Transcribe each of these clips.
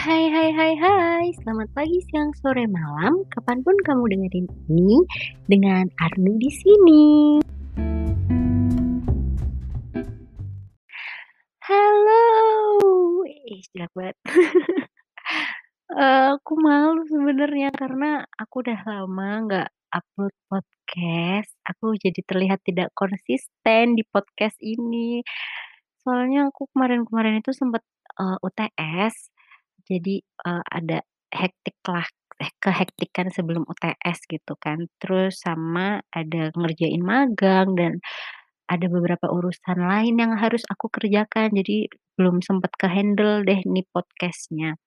Hai hai hai hai, selamat pagi, siang, sore, malam, kapan pun kamu dengerin ini dengan Arni di sini. Halo, ih jelek banget. Eee, aku malu sebenarnya karena aku udah lama nggak upload podcast, aku jadi terlihat tidak konsisten di podcast ini. Soalnya aku kemarin-kemarin itu sempet, eee, UTS, jadi, eee, ada hektiklah eh, kehektikan sebelum UTS gitu kan. Terus sama ada ngerjain magang dan ada beberapa urusan lain yang harus aku kerjakan, jadi belum sempet ke-handle deh nih podcast-nya.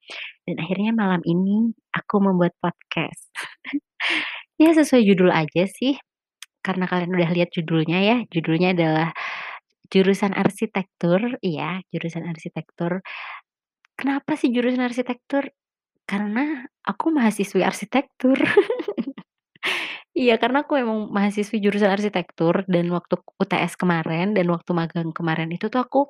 Dan akhirnya malam ini aku membuat podcast. Ya sesuai judul aja sih, karena kalian udah lihat judulnya ya, judulnya adalah jurusan arsitektur iya, jurusan arsitektur. Kenapa sih jurusan arsitektur? Karena aku mahasiswi arsitektur. Iya, karena aku emang mahasiswi jurusan arsitektur dan waktu UTS kemarin dan waktu magang kemarin itu tuh aku,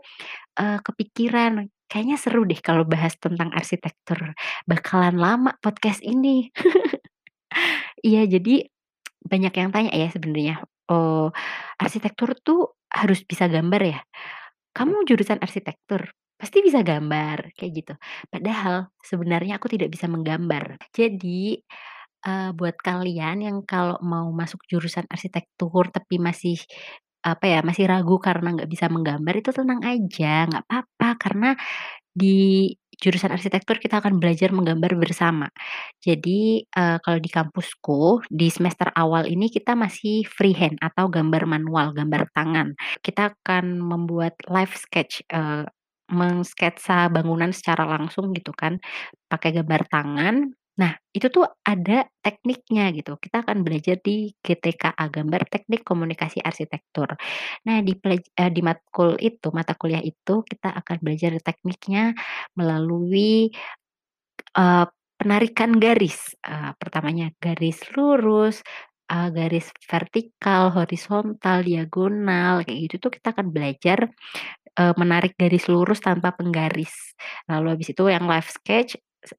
eee, kepikiran, kayaknya seru deh kalau bahas tentang arsitektur, bakalan lama podcast ini. Iya, jadi banyak yang tanya ya sebenarnya, eee, arsitektur tuh harus bisa gambar ya? "Kamu jurusan arsitektur, pasti bisa gambar?" Kayak gitu. Padahal sebenarnya aku tidak bisa menggambar. Jadi, eee, buat kalian yang kalau mau masuk jurusan arsitektur tapi masih, apa ya, masih ragu karena nggak bisa menggambar itu tenang aja, nggak apa-apa karena di jurusan arsitektur kita akan belajar menggambar bersama. Jadi, eee, kalau di kampusku, di semester awal ini kita masih freehand atau gambar manual, gambar tangan. Kita akan membuat live sketch, eee, mengsketsa bangunan secara langsung gitu kan, pakai gambar tangan. Nah, itu tuh ada tekniknya gitu, kita akan belajar di GTKA, Gambar Teknik Komunikasi Arsitektur. Nah, di eee, di matkul itu, mata kuliah itu, kita akan belajar tekniknya melalui, eee, penarikan garis, eee, pertamanya garis lurus, eee, garis vertikal, horizontal, diagonal, kayak gitu tuh kita akan belajar, eee, menarik garis lurus tanpa penggaris. Lalu habis itu yang live sketch,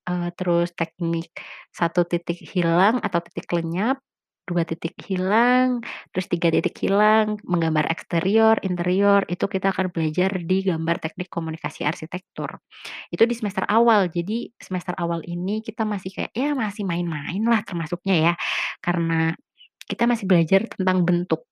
eee, terus teknik satu titik hilang atau titik lenyap, 2 titik hilang, terus 3 titik hilang, menggambar eksterior, interior, itu kita akan belajar di Gambar Teknik Komunikasi Arsitektur. Itu di semester awal, jadi semester awal ini kita masih kayak, ya masih main-main lah termasuknya ya, karena kita masih belajar tentang bentuk.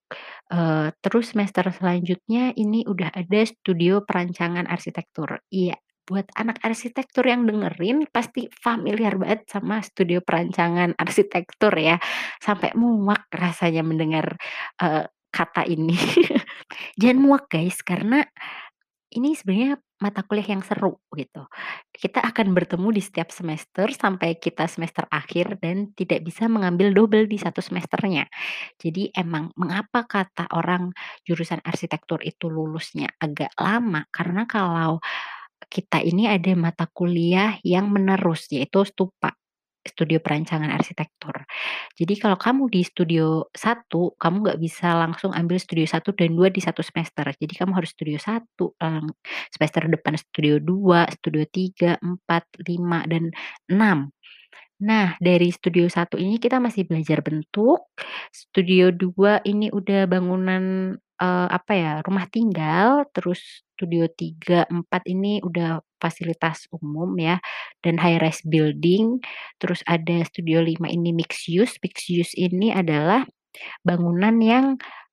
Eee, terus semester selanjutnya ini udah ada studio perancangan arsitektur. Iya, buat anak arsitektur yang dengerin pasti familiar banget sama studio perancangan arsitektur ya, sampai muak rasanya mendengar, eee, kata ini. Jangan muak guys, karena ini sebenarnya mata kuliah yang seru gitu. Kita akan bertemu di setiap semester sampai kita semester akhir dan tidak bisa mengambil double di satu semesternya. Jadi emang mengapa kata orang jurusan arsitektur itu lulusnya agak lama, karena kalau kita ini ada mata kuliah yang menerus, yaitu STUPA, Studio Perancangan Arsitektur. Jadi kalau kamu di studio 1, kamu nggak bisa langsung ambil studio 1 dan 2 di satu semester. Jadi kamu harus studio 1, mmm, semester depan studio 2, studio 3, 4, 5, dan 6. Nah, dari studio 1 ini kita masih belajar bentuk, studio 2 ini udah bangunan, eee, apa ya, rumah tinggal, terus studio 3, 4 ini udah fasilitas umum ya, dan high rise building, terus ada studio 5 ini mixed use. Mixed use ini adalah bangunan yang,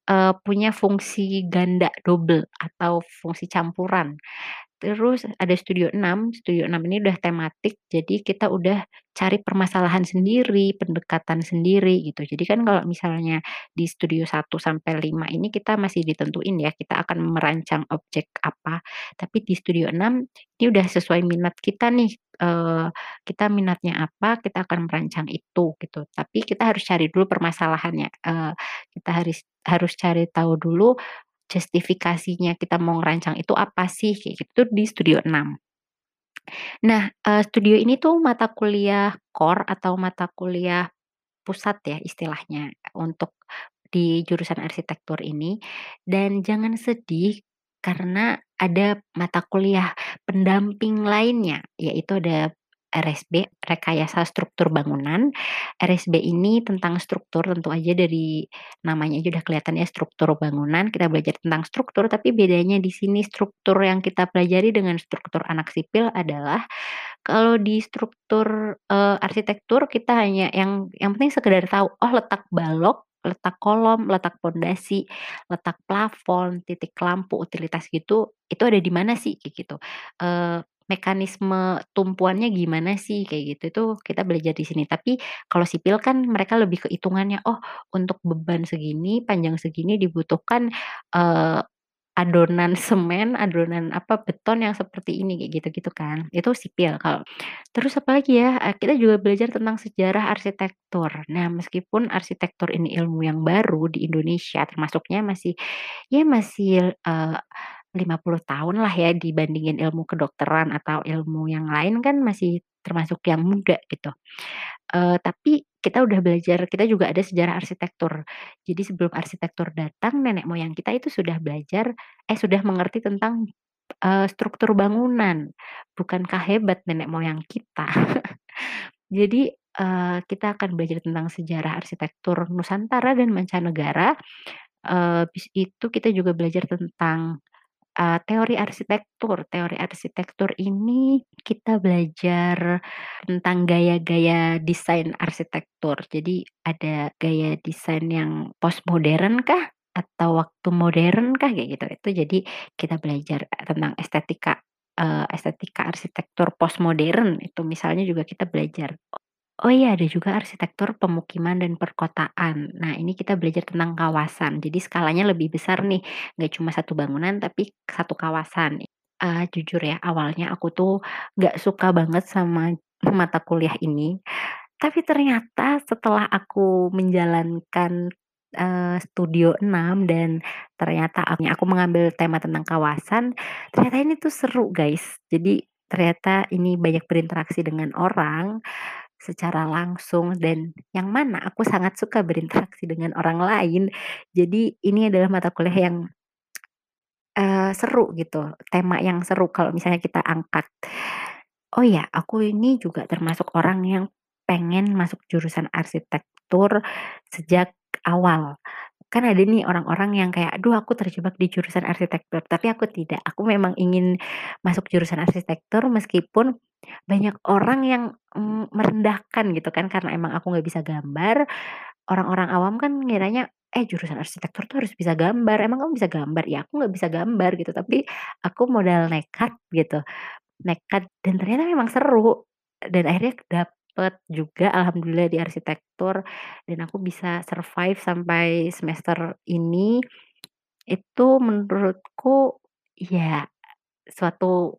eee, punya fungsi ganda double atau fungsi campuran. Terus ada studio 6, studio 6 ini udah tematik, jadi kita udah cari permasalahan sendiri, pendekatan sendiri gitu. Jadi kan kalau misalnya di studio 1 sampai 5 ini kita masih ditentuin ya, kita akan merancang objek apa. Tapi di studio 6 ini udah sesuai minat kita nih, eee, kita minatnya apa, kita akan merancang itu gitu. Tapi kita harus cari dulu permasalahannya, eee, kita haris harus cari tahu dulu justifikasinya kita mau ngerancang itu apa sih, kayak gitu di studio 6. Nah, eee, studio ini tuh mata kuliah core atau mata kuliah pusat ya istilahnya untuk di jurusan arsitektur ini, dan jangan sedih karena ada mata kuliah pendamping lainnya, yaitu ada RSB, rekayasa struktur bangunan. RSB ini tentang struktur, tentu aja dari namanya aja udah kelihatan ya struktur bangunan, kita belajar tentang struktur, tapi bedanya di sini struktur yang kita pelajari dengan struktur anak sipil adalah, kalau di struktur, eee, arsitektur kita hanya yang yang penting sekedar tahu, oh letak balok, letak kolom, letak pondasi, letak plafon, titik lampu, utilitas gitu, itu ada di mana sih, gitu. Eee, mekanisme tumpuannya gimana sih, kayak gitu, itu kita belajar di sini. Tapi kalau sipil kan mereka lebih ke hitungannya, oh untuk beban segini, panjang segini dibutuhkan, eee, adonan semen, adonan apa, beton yang seperti ini, kayak gitu-gitu kan, itu sipil kalau terus apalagi ya, eee, kita juga belajar tentang sejarah arsitektur. Nah, meskipun arsitektur ini ilmu yang baru di Indonesia, termasuknya masih, ya masih, eee, 50 tahun lah ya dibandingin ilmu kedokteran atau ilmu yang lain kan masih termasuk yang muda gitu. Eee, tapi kita udah belajar kita juga ada sejarah arsitektur. Jadi sebelum arsitektur datang, nenek moyang kita itu sudah belajar eh sudah mengerti tentang, eee, struktur bangunan. Bukankah hebat nenek moyang kita? Jadi, eee, kita akan belajar tentang sejarah arsitektur nusantara dan mancanegara, habis itu kita juga belajar tentang, eee, teori arsitektur. Teori arsitektur ini kita belajar tentang gaya-gaya desain arsitektur. Jadi ada gaya desain yang postmodern kah, atau waktu modern kah, kayak gitu. Itu jadi kita belajar tentang estetika, eee, estetika arsitektur postmodern, itu misalnya juga kita belajar. Oh iya, ada juga arsitektur pemukiman dan perkotaan. Nah, ini kita belajar tentang kawasan, jadi skalanya lebih besar nih, nggak cuma 1 bangunan, tapi 1 kawasan. Eee, jujur ya, awalnya aku tuh nggak suka banget sama mata kuliah ini, tapi ternyata setelah aku menjalankan, eee, studio 6 dan ternyata akhirnya aku mengambil tema tentang kawasan, ternyata ini tuh seru guys. Jadi ternyata ini banyak berinteraksi dengan orang secara langsung dan yang mana aku sangat suka berinteraksi dengan orang lain. Jadi ini adalah mata kuliah yang, eee, seru gitu, tema yang seru kalau misalnya kita angkat. Oh ya, aku ini juga termasuk orang yang pengen masuk jurusan arsitektur sejak awal. Kan ada nih orang-orang yang kayak, "Aduh aku terjebak di jurusan arsitektur," tapi aku tidak. Aku memang ingin masuk jurusan arsitektur meskipun banyak orang yang, mmm, merendahkan gitu kan, karena emang aku nggak bisa gambar, orang-orang awam kan ngiranya, "Eh jurusan arsitektur tuh harus bisa gambar, emang kamu bisa gambar?" Ya aku nggak bisa gambar gitu, tapi aku modal nekat gitu, nekat dan ternyata memang seru, dan akhirnya dapet juga alhamdulillah di arsitektur dan aku bisa survive sampai semester ini. Itu menurutku ya suatu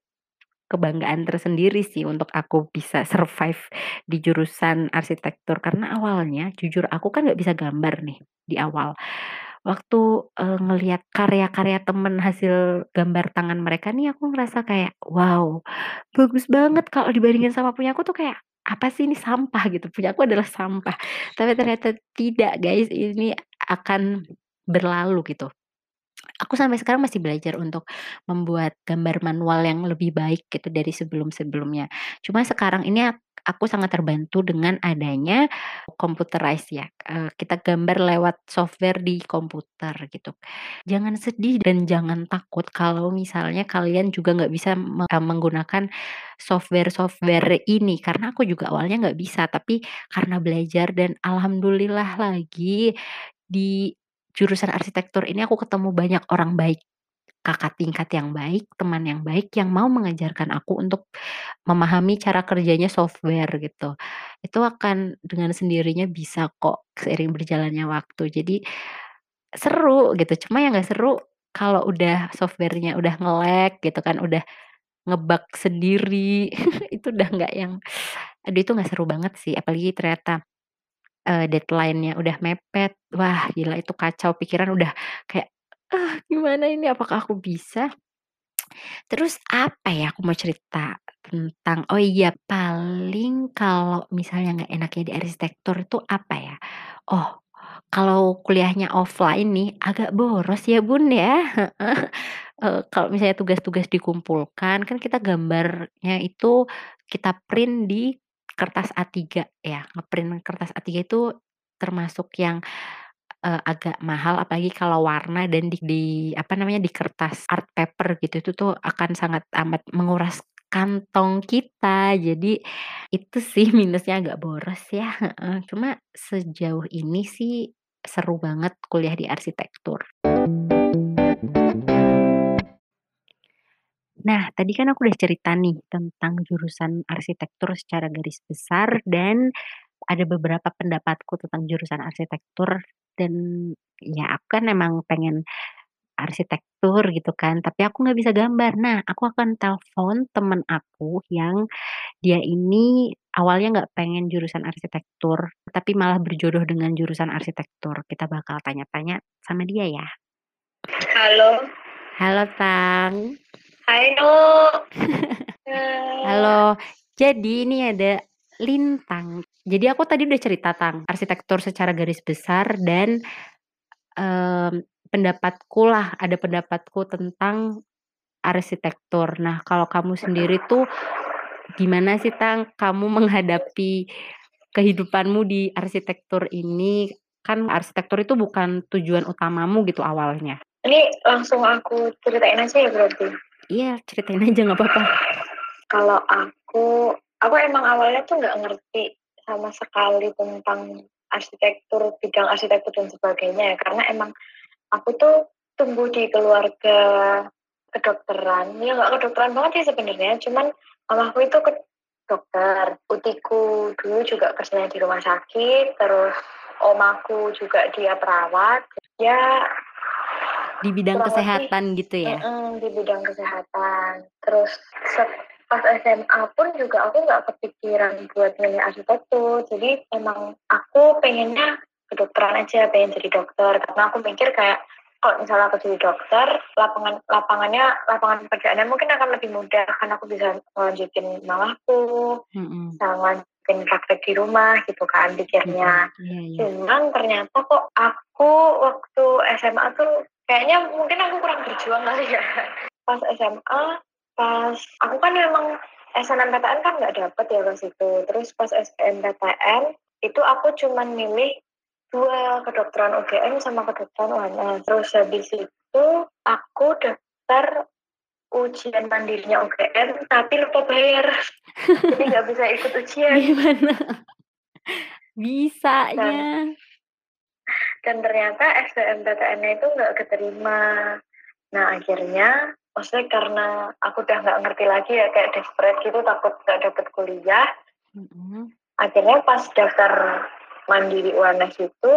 kebanggaan tersendiri sih untuk aku bisa survive di jurusan arsitektur. Karena awalnya jujur aku kan nggak bisa gambar nih di awal. Waktu, eee, ngelihat karya-karya temen hasil gambar tangan mereka nih aku ngerasa kayak, "Wow bagus banget," kalau dibandingin sama punya aku tuh kayak, "Apa sih ini sampah," gitu, punya aku adalah sampah. Tapi ternyata tidak guys, ini akan berlalu gitu. Aku sampai sekarang masih belajar untuk membuat gambar manual yang lebih baik gitu dari sebelum-sebelumnya. Cuma sekarang ini ak aku sangat terbantu dengan adanya computerized ya, kita gambar lewat software di komputer gitu. Jangan sedih dan jangan takut kalau misalnya kalian juga nggak bisa menggunakan software-software ini, karena aku juga awalnya nggak bisa, tapi karena belajar dan alhamdulillah lagi di jurusan arsitektur ini aku ketemu banyak orang baik, kakak tingkat yang baik, teman yang baik, yang mau mengajarkan aku untuk memahami cara kerjanya software gitu. Itu akan dengan sendirinya bisa kok seiring berjalannya waktu. Jadi seru gitu, cuma yang nggak seru kalau udah software-nya udah nge-lag gitu kan, udah nge-bug sendiri, itu udah nggak yang aduh itu nggak seru banget sih, apalagi ternyata, eee, deadline-nya udah mepet. Wah gila itu kacau, pikiran udah kayak, "Ah gimana ini, apakah aku bisa?" Terus apa ya aku mau cerita tentang oh iya paling kalau misalnya nggak enaknya di arsitektur itu apa ya, oh Kalau kuliahnya offline nih, agak boros ya, Bun, ya. Eee, kalau misalnya tugas-tugas dikumpulkan, kan kita gambarnya itu kita print di kertas A3 ya, nge-print kertas A3 itu termasuk yang, eee, agak mahal, apalagi kalau warna dan di di apa namanya, di kertas art paper gitu, itu tuh akan sangat amat menguras kantong kita. Jadi itu sih minusnya agak boros ya. Cuma sejauh ini sih seru banget kuliah di arsitektur. Nah, tadi kan aku udah cerita nih tentang jurusan arsitektur secara garis besar dan ada beberapa pendapatku tentang jurusan arsitektur dan ya aku kan emang pengen arsitektur gitu kan, tapi aku nggak bisa gambar. Nah, aku akan telepon temen aku yang dia ini awalnya nggak pengen jurusan arsitektur, tapi malah berjodoh dengan jurusan arsitektur. Kita bakal tanya-tanya sama dia ya. Halo. Halo, Tang. Hai, Nuk. Halo. Jadi ini ada Lintang. Jadi aku tadi udah cerita, Tang, arsitektur secara garis besar dan, mmm, pendapatku lah, ada pendapatku tentang arsitektur. Nah, kalau kamu sendiri tuh gimana sih, Tang, kamu menghadapi kehidupanmu di arsitektur ini? Kan arsitektur itu bukan tujuan utamamu gitu awalnya. Ini langsung aku ceritain aja ya berarti? Iya, ceritain aja nggak apa-apa. Kalau aku, aku emang awalnya tuh nggak ngerti sama sekali tentang arsitektur, bidang arsitektur dan sebagainya ya, karena emang aku tuh tumbuh di keluarga kedokteran, ya nggak kedokteran banget sih sebenarnya, cuman mamaku itu ke dokter, utiku dulu juga kerjanya di rumah sakit, terus omaku juga dia perawat, ya Di bidang kurang lebih kesehatan gitu ya? mm, di bidang kesehatan. Terus set- pas SMA pun juga aku nggak kepikiran buat milih arsitektur, jadi emang aku pengennya kedokteran aja, pengen jadi dokter, karena aku mikir kayak kalau misalnya aku jadi dokter, lapangan lapangannya lapangan pekerjaannya mungkin akan lebih mudah karena aku bisa ngelanjutin mamaku, Mhm. bisa ngelanjutin praktek di rumah gitu kan pikirnya. Iya iya. Cuman ternyata kok aku waktu SMA tuh kayaknya mungkin aku kurang berjuang kali ya. Pas SMA, pas aku kan memang SNMPTN kan nggak dapet ya pas itu. Terus pas SNMPTN itu aku cuman milih dua kedokteran UGM sama kedokteran UNS. Terus habis itu aku daftar ujian mandirinya UGM tapi lupa bayar. Jadi nggak bisa ikut ujian. Gimana bisanya? Dan ternyata SBMPTN-nya itu nggak keterima. Nah akhirnya, maksudnya karena aku udah nggak ngerti lagi ya kayak desperate gitu takut nggak dapet kuliah. Mhm. Akhirnya pas daftar mandiri UNS itu,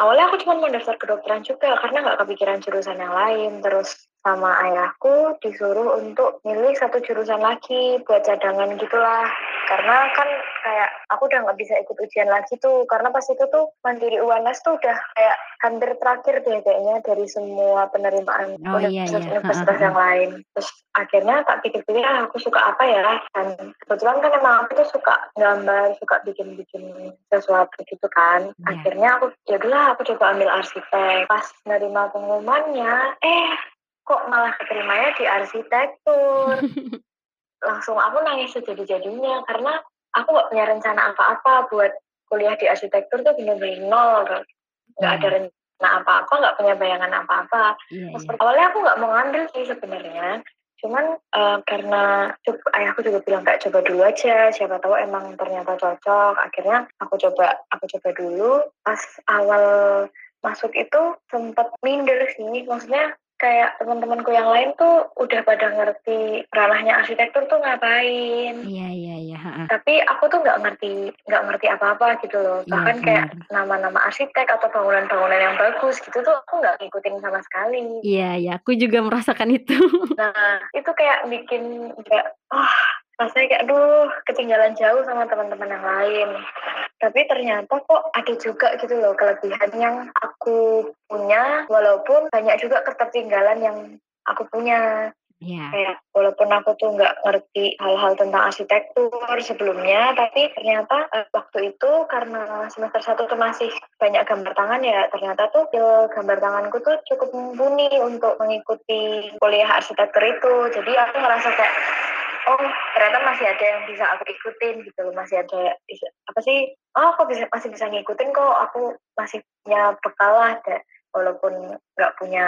awalnya aku cuma mau daftar kedokteran juga karena nggak kepikiran jurusan yang lain. Terus sama ayahku disuruh untuk milih satu jurusan lagi buat cadangan gitulah. Karena kan kayak aku udah nggak bisa ikut ujian lagi tuh karena pas itu tuh mandiri UNS tuh udah kayak hampir terakhir deh kayaknya dari semua penerimaan Oh, iya, iya. universitas-universitas Heeh, yang lain terus akhirnya tak pikir-pikir ah aku suka apa ya dan kebetulan kan emang aku tuh suka gambar suka bikin-bikin sesuatu gitu kan Iya. akhirnya aku ya udahlah aku coba ambil arsitek pas nerima pengumumannya eh kok malah keterimanya di arsitektur. Langsung aku nangis sejadi-jadinya karena aku nggak punya rencana apa-apa buat kuliah di arsitektur tuh bener-bener nol nggak ada Iya. rencana apa-apa nggak punya bayangan apa-apa. Iya Pas iya. awalnya aku nggak mau ngambil sih sebenarnya. Cuman eh, karena ayahku juga bilang kayak coba dulu aja siapa tahu emang ternyata cocok. Akhirnya aku coba aku coba dulu. Pas awal masuk itu sempat minder sih maksudnya kayak teman-temanku yang lain tuh udah pada ngerti ranahnya arsitektur tuh ngapain. Iya iya iya, tapi aku tuh nggak ngerti nggak ngerti apa-apa gitu loh. Iya, bahkan kayak nama-nama arsitek atau bangunan-bangunan yang bagus gitu tuh aku nggak ngikutin sama sekali. Iya iya, aku juga merasakan itu. nah itu kayak bikin kayak oh rasanya kayak aduh ketinggalan jauh sama teman-teman yang lain tapi ternyata kok ada juga gitu loh kelebihan yang aku punya walaupun banyak juga ketertinggalan yang aku punya Iya. Kayak walaupun aku tuh nggak ngerti hal-hal tentang arsitektur sebelumnya, tapi ternyata uh, waktu itu karena semester satu tuh masih banyak gambar tangan ya, ternyata tuh skill gambar tanganku tuh cukup mumpuni untuk mengikuti kuliah arsitektur itu. Jadi aku ngerasa kayak oh ternyata masih ada yang bisa aku ikutin gitu loh. Masih ada apa sih? Oh aku bisa masih bisa ngikutin kok. Aku masih punya bekal lah deh, walaupun nggak punya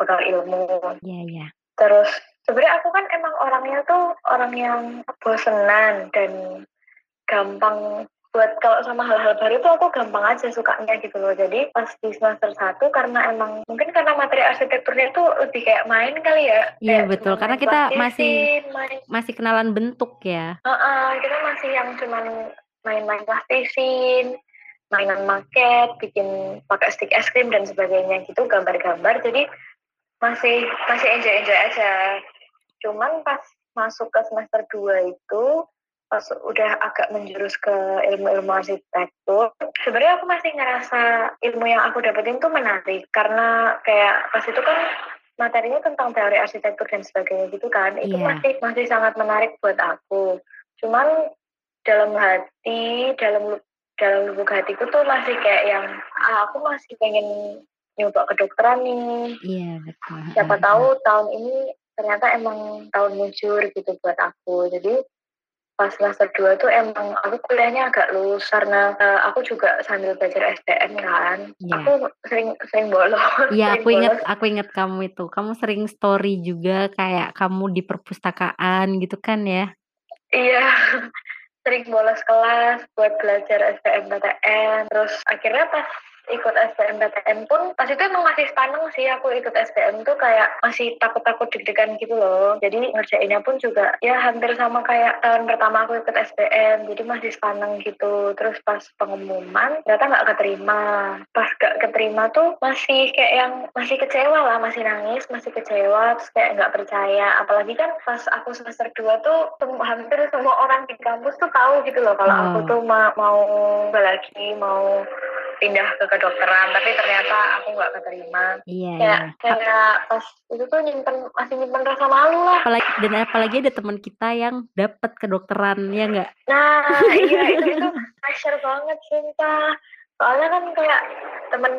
bekal ilmu. Iya iya. terus sebenarnya aku kan emang orangnya tuh orang yang bosenan dan gampang buat kalau sama hal-hal baru tuh aku gampang aja sukanya gitu loh. Jadi pas di semester satu karena emang mungkin karena materi arsitekturnya tuh lebih kayak main kali ya. Iya betul. Karena kita masih main. masih kenalan bentuk ya. Uh -uh, kita masih yang cuman main-main plastisin mainan maket bikin pakai stick es krim dan sebagainya gitu gambar-gambar. Jadi masih masih enjoy enjoy aja. Cuman pas masuk ke semester 2 itu pas udah agak menjurus ke ilmu-ilmu arsitektur, sebenarnya aku masih ngerasa ilmu yang aku dapetin tuh menarik karena kayak pas itu kan materinya tentang teori arsitektur dan sebagainya gitu kan, itu Iya. masih masih sangat menarik buat aku. Cuman dalam hati, dalam dalam lubuk hatiku tuh masih kayak yang ah, aku masih pengen nyoba kedokteran nih. Iya betul. Siapa tahu tahun ini ternyata emang tahun mujur gitu buat aku. Jadi pas semester 2 tuh emang aku kuliahnya agak lulus karena uh, aku juga sambil belajar STM kan. Yeah. Aku sering sering bolos. Iya, aku inget aku inget kamu itu. Kamu sering story juga kayak kamu di perpustakaan gitu kan ya? Iya. sering bolos kelas buat belajar STM-PTN. Terus akhirnya pas ikut SBMPTN pun pas itu emang masih spaneng sih aku ikut SBM tuh kayak masih takut-takut deg-degan gitu loh. Jadi ngerjainnya pun juga ya hampir sama kayak tahun pertama aku ikut SBM jadi masih spaneng gitu. Terus pas pengumuman ternyata nggak keterima. Pas gak keterima tuh masih kayak yang masih kecewa lah masih nangis masih kecewa terus kayak nggak percaya. Apalagi kan pas aku semester 2 tuh hampir semua orang di kampus tuh tahu gitu loh kalau oh. aku tuh ma mau lagi mau pindah ke kedokteran tapi ternyata aku nggak keterima. Iya, kayak iya. kayak pas itu tuh nyimpen masih nyimpen rasa malu lah. Apalagi dan apalagi ada teman kita yang dapat kedokteran ya nggak? Nah iya itu itu pressure banget sumpah. Soalnya kan kayak temen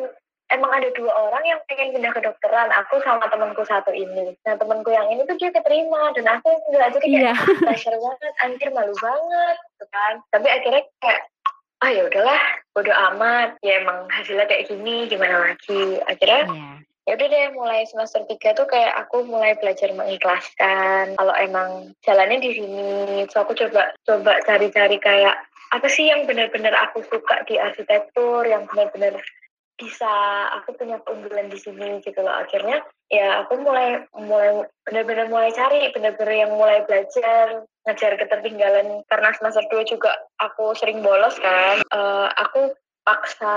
emang ada dua orang yang pengen pindah kedokteran aku sama temanku satu ini. Nah temanku yang ini tuh dia keterima dan aku nggak jadi kayak iya. pressure banget anjir malu banget gitu kan. Tapi akhirnya kayak ah ya udahlah bodo amat. Ya emang hasilnya kayak gini gimana lagi? Akhirnya yeah. ya udah deh mulai semester tiga tuh kayak aku mulai belajar mengikhlaskan. Kalau emang jalannya di sini so aku coba coba cari-cari kayak apa sih yang benar-benar aku suka di arsitektur yang benar-benar bisa aku punya keunggulan di sini gitu loh. Akhirnya ya aku mulai mulai benar-benar mulai cari benar-benar yang mulai belajar ngejar ketertinggalan. Karena semester 2 juga aku sering bolos kan. Uh, aku paksa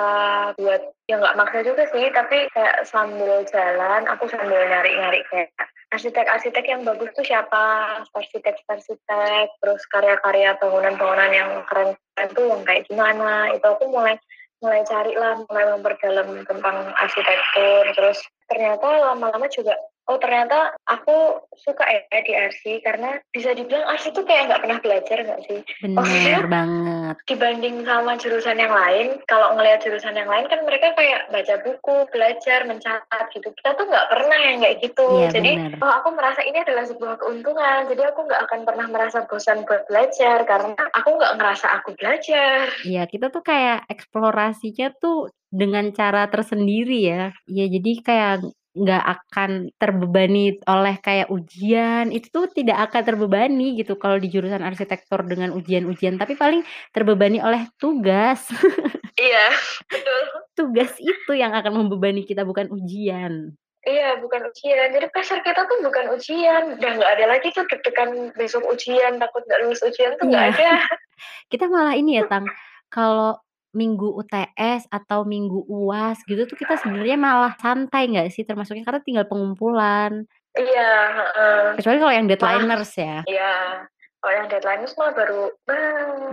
buat ya nggak maksa juga sih tapi kayak sambil jalan aku sambil nyari-nyari kayak arsitek-arsitek yang bagus tuh siapa? Arsitek-arsitek terus karya-karya bangunan-bangunan yang keren-keren tuh yang kayak gimana? Itu aku mulai mulai cari lah, mulai memperdalam tentang arsitektur, terus ternyata lama-lama juga oh ternyata aku suka ya di RC karena bisa dibilang RC itu kayak nggak pernah belajar nggak sih? Bener banget. Dibanding sama jurusan yang lain, kalau ngelihat jurusan yang lain kan mereka kayak baca buku, belajar, mencatat gitu. Kita tuh nggak pernah yang kayak gitu. Iya, jadi bener. oh, aku merasa ini adalah sebuah keuntungan. Jadi aku nggak akan pernah merasa bosan buat belajar karena aku nggak ngerasa aku belajar. Iya, kita tuh kayak eksplorasinya tuh dengan cara tersendiri ya. Iya, jadi kayak nggak akan terbebani oleh kayak ujian, itu tuh tidak akan terbebani gitu kalau di jurusan arsitektur dengan ujian-ujian, tapi paling terbebani oleh tugas. Iya, betul. Tugas itu yang akan membebani kita bukan ujian. Iya, bukan ujian. Jadi pressure kita tuh bukan ujian. Udah nggak ada lagi tuh deg-degan besok ujian, takut nggak lulus ujian tuh nggak Iya. ada. Kita malah ini ya, Tang, kalau minggu UTS atau minggu UAS gitu tuh kita sebenarnya malah santai nggak sih termasuknya karena tinggal pengumpulan. Iya, heeh. Kecuali kalau yang deadliners ya. Iya. Kalau yang deadline malah baru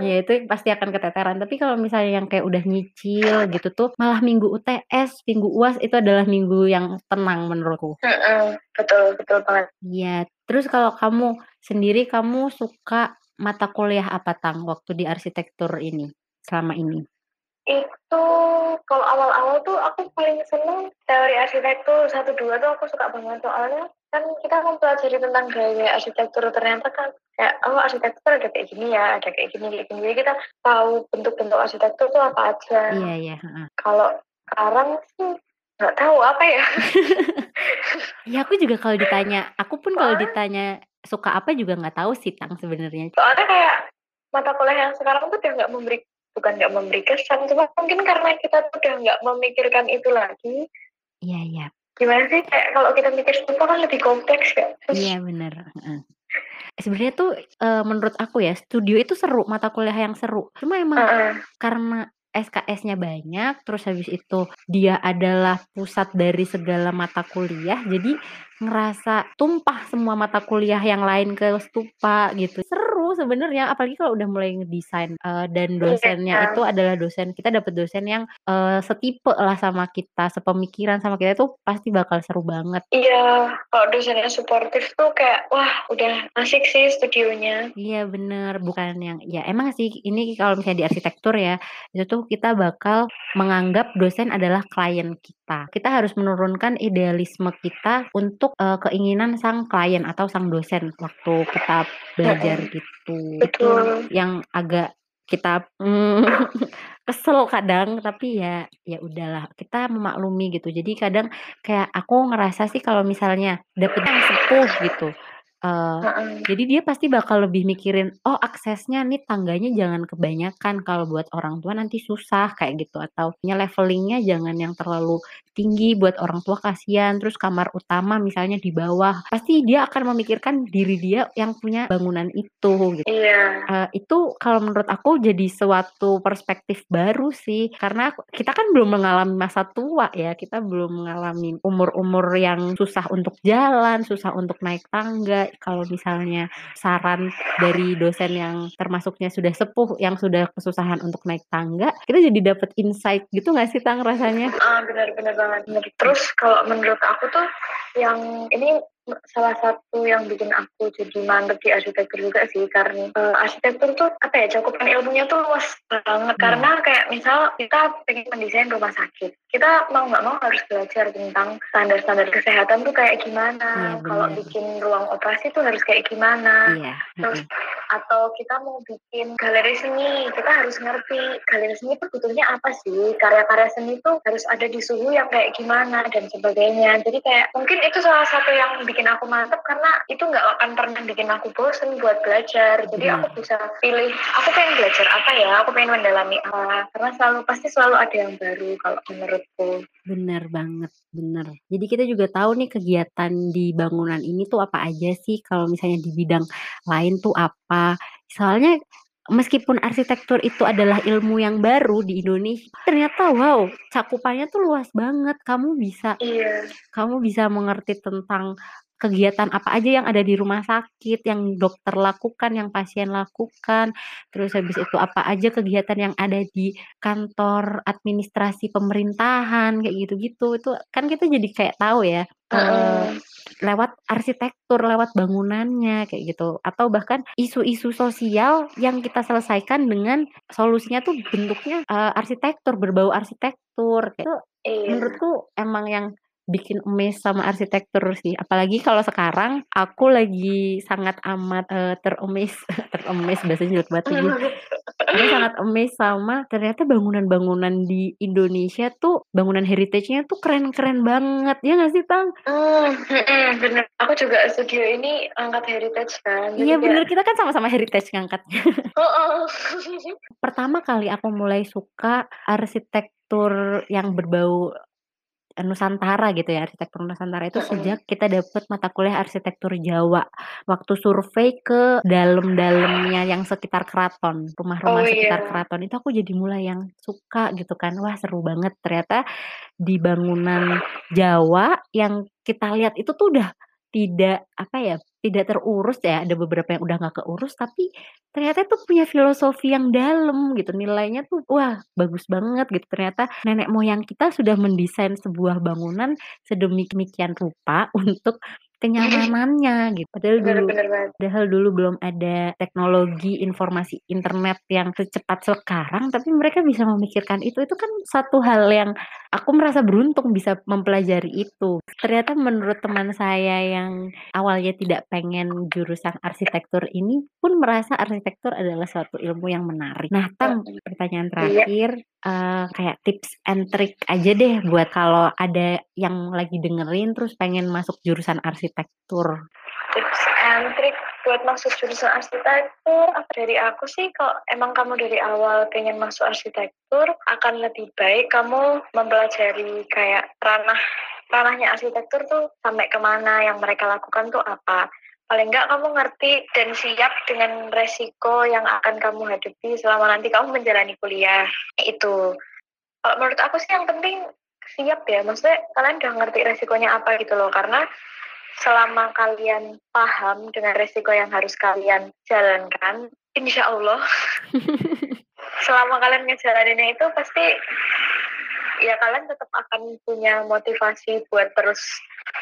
Ya itu pasti akan keteteran, tapi kalau misalnya yang kayak udah nyicil gitu tuh, malah minggu UTS, minggu UAS itu adalah minggu yang tenang menurutku. Mhm, betul betul banget. Iya, terus kalau kamu sendiri, kamu suka mata kuliah apa Tang, waktu di arsitektur ini, selama ini? Itu kalau awal-awal tuh aku paling seneng teori arsitektur 1, 2 tuh aku suka banget, soalnya kan kita mempelajari tentang gaya arsitektur ternyata kan kayak, oh arsitektur ada kayak gini ya, ada kayak gini kayak gini, jadi kita tahu bentuk-bentuk arsitektur tuh apa aja. Iya iya, heeh. Kalau sekarang sih nggak tahu apa ya. Ya aku juga kalau ditanya aku pun kalau ditanya suka apa juga nggak tahu sih Tang sebenarnya. soalnya kayak mata kuliah yang sekarang tuh udah nggak memberi bukan nggak memberi kesan, cuma mungkin karena kita tuh udah nggak memikirkan itu lagi. Iya iya. Gimana sih, kayak kalau kita mikir studio kan lebih kompleks ya. Iya bener, heeh. Sebenarnya tuh, eee, menurut aku ya, studio itu seru, mata kuliah yang seru. Cuma emang Heeh. karena SKS-nya banyak, terus habis itu dia adalah pusat dari segala mata kuliah, jadi ngerasa tumpah semua mata kuliah yang lain ke Stupa gitu. Seru sebenarnya, apalagi kalau udah mulai ngedesain, eee, dan dosennya Iya. itu adalah dosen kita dapet dosen yang, eee, setipe lah sama kita, sepemikiran sama kita itu pasti bakal seru banget. Iya, kalau dosennya suportif tuh kayak, wah udah asik sih studionya. Iya bener, bukan yang ya emang sih ini kalau misalnya di arsitektur ya, itu tuh kita bakal menganggap dosen adalah klien kita. Kita harus menurunkan idealisme kita untuk, eee, keinginan sang klien atau sang dosen waktu kita belajar Heeh. gitu. Itu Betul. yang agak kita, mmm, kesel kadang, tapi ya ya udahlah, kita memaklumi gitu. Jadi kadang kayak aku ngerasa sih kalau misalnya dapet yang sepuh gitu, eee, Heeh. jadi dia pasti bakal lebih mikirin, "Oh aksesnya nih tangganya jangan kebanyakan, kalau buat orang tua nanti susah," kayak gitu, atau "Levelingnya jangan yang terlalu tinggi buat orang tua kasihan, terus kamar utama misalnya di bawah." Pasti dia akan memikirkan diri dia yang punya bangunan itu gitu. Iya. Eee, itu kalau menurut aku jadi suatu perspektif baru sih, karena kita kan belum mengalami masa tua ya, kita belum mengalami umur-umur yang susah untuk jalan, susah untuk naik tangga. Kalau misalnya saran dari dosen yang termasuknya sudah sepuh, yang sudah kesusahan untuk naik tangga, kita jadi dapet insight gitu nggak sih Tang rasanya? Ah, bener banget. Terus kalau menurut aku tuh yang ini salah satu yang bikin aku jadi mantep di arsitektur juga sih, karena, eee, arsitektur tuh apa ya, cakupan ilmunya tuh luas banget. Iya. Karena kayak misal kita pengen mendesain rumah sakit, kita mau nggak mau harus belajar tentang standar-standar kesehatan tuh kayak gimana, kalau bener. bikin ruang operasi tuh harus kayak gimana. Iya, Terus. Atau kita mau bikin galeri seni, kita harus ngerti galeri seni itu butuhnya apa sih, karya-karya seni tuh harus ada di suhu yang kayak gimana dan sebagainya. Jadi kayak mungkin itu salah satu yang bikin aku mantep, karena itu nggak akan pernah bikin aku bosen buat belajar. Jadi aku Bener. bisa pilih, aku pengen belajar apa ya, aku pengen mendalami apa, karena selalu pasti selalu ada yang baru kalau menurutku. Bener banget, bener. Jadi kita juga tahu nih kegiatan di bangunan ini tuh apa aja sih, kalau misalnya di bidang lain tuh apa. Soalnya meskipun arsitektur itu adalah ilmu yang baru di Indonesia, ternyata wow, cakupannya tuh luas banget. Kamu bisa Iya. kamu bisa mengerti tentang kegiatan apa aja yang ada di rumah sakit, yang dokter lakukan, yang pasien lakukan, terus habis itu apa aja kegiatan yang ada di kantor administrasi pemerintahan, kayak gitu-gitu. Itu kan kita jadi kayak tahu ya, Heeh. lewat arsitektur, lewat bangunannya, kayak gitu. Atau bahkan isu-isu sosial yang kita selesaikan dengan solusinya tuh bentuknya, eee, arsitektur, berbau arsitektur. Kayak itu Iya. menurutku emang yang bikin amaze sama arsitektur sih. Apalagi kalau sekarang aku lagi sangat amat, eee, ter-amaze ter-amaze bahasanya jelek banget. Aku sangat amaze sama ternyata bangunan-bangunan di Indonesia tuh, bangunan heritage-nya tuh keren-keren banget, ya nggak sih Tang? Mhm, bener. Aku juga studio ini angkat heritage kan, Iya bener, kita kan sama-sama heritage ngangkatnya. Heeh. Pertama kali aku mulai suka arsitektur yang berbau, Nusantara gitu ya, arsitektur Nusantara itu Mhm. sejak kita dapet mata kuliah arsitektur Jawa. Waktu survei ke dalem-dalemnya yang sekitar keraton, Oh rumah-rumah sekitar iya. keraton, itu aku jadi mulai yang suka gitu kan, wah seru banget ternyata di bangunan Jawa yang kita lihat itu tuh udah tidak apa ya tidak terurus ya, ada beberapa yang udah nggak keurus, tapi ternyata tuh punya filosofi yang dalam gitu, nilainya tuh wah bagus banget gitu. Ternyata nenek moyang kita sudah mendesain sebuah bangunan sedemikian rupa untuk kenyamanannya gitu. Padahal Bener dulu bener padahal dulu belum ada teknologi informasi internet yang secepat sekarang, tapi mereka bisa memikirkan itu. Itu kan satu hal yang aku merasa beruntung bisa mempelajari itu. Ternyata menurut teman saya yang awalnya tidak pengen jurusan arsitektur ini pun merasa arsitektur adalah suatu ilmu yang menarik. Nah, Tang, Heeh. pertanyaan Iya. terakhir, eee, kayak tips and trick aja deh buat kalau ada yang lagi dengerin terus pengen masuk jurusan arsitektur. Tips and trick buat masuk jurusan arsitektur, dari aku sih kalau emang kamu dari awal pengen masuk arsitektur, akan lebih baik kamu mempelajari kayak ranah ranahnya arsitektur tuh sampai ke mana, yang mereka lakukan tuh apa. Paling enggak kamu ngerti dan siap dengan resiko yang akan kamu hadapi selama nanti kamu menjalani kuliah. Itu. Kalau menurut aku sih yang penting siap ya, maksudnya kalian udah ngerti resikonya apa gitu loh, karena selama kalian paham dengan resiko yang harus kalian jalankan, insya Allah selama kalian ngejalaninnya itu pasti ya kalian tetap akan punya motivasi buat terus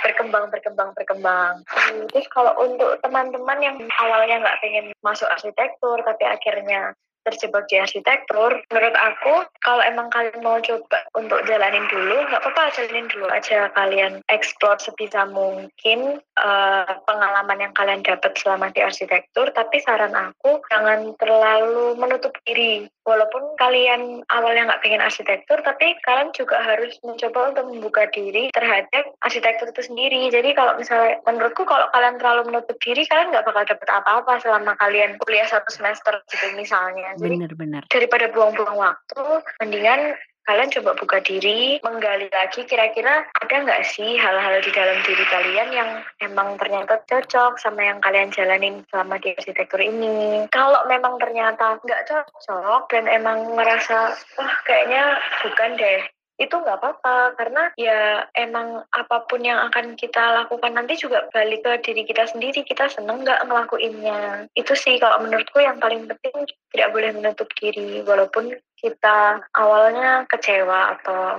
berkembang, berkembang, berkembang. Terus kalau untuk teman-teman yang awalnya nggak pengen masuk arsitektur, tapi akhirnya terjebak di arsitektur, menurut aku kalau emang kalian mau coba untuk jalanin dulu, nggak apa-apa jalanin dulu aja kalian explore sebisa mungkin uh, pengalaman yang kalian dapat selama di arsitektur, tapi saran aku jangan terlalu menutup diri. Walaupun kalian awalnya nggak pengen arsitektur, tapi kalian juga harus mencoba untuk membuka diri terhadap arsitektur itu sendiri. Jadi kalau misalnya, menurutku kalau kalian terlalu menutup diri, kalian nggak bakal dapet apa-apa selama kalian kuliah satu semester gitu misalnya. Jadi Bener-bener. daripada buang-buang waktu, mendingan kalian coba buka diri, menggali lagi kira-kira ada nggak sih hal-hal di dalam diri kalian yang emang ternyata cocok sama yang kalian jalanin selama di arsitektur ini. Kalau memang ternyata nggak cocok dan emang ngerasa, wah kayaknya bukan deh, itu nggak apa-apa karena ya emang apa pun yang akan kita lakukan nanti juga balik ke diri kita sendiri. Kita seneng nggak ngelakuinnya? Itu sih kalau menurutku yang paling penting tidak boleh menutup diri. Walaupun kita awalnya kecewa atau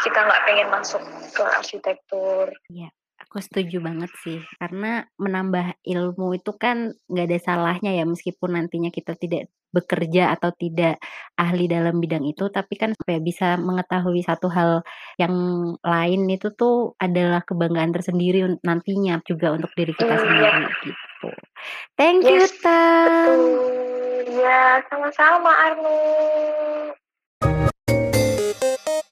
kita nggak pengen masuk ke arsitektur. Iya, aku setuju banget sih, karena menambah ilmu itu kan nggak ada salahnya ya meskipun nantinya kita tidak bekerja atau tidak ahli dalam bidang itu, tapi kan supaya bisa mengetahui satu hal yang lain itu tuh adalah kebanggaan tersendiri un nantinya juga untuk diri kita Iya. sendiri gitu. Thank you, Yes, Tang. betul ya sama-sama Arnu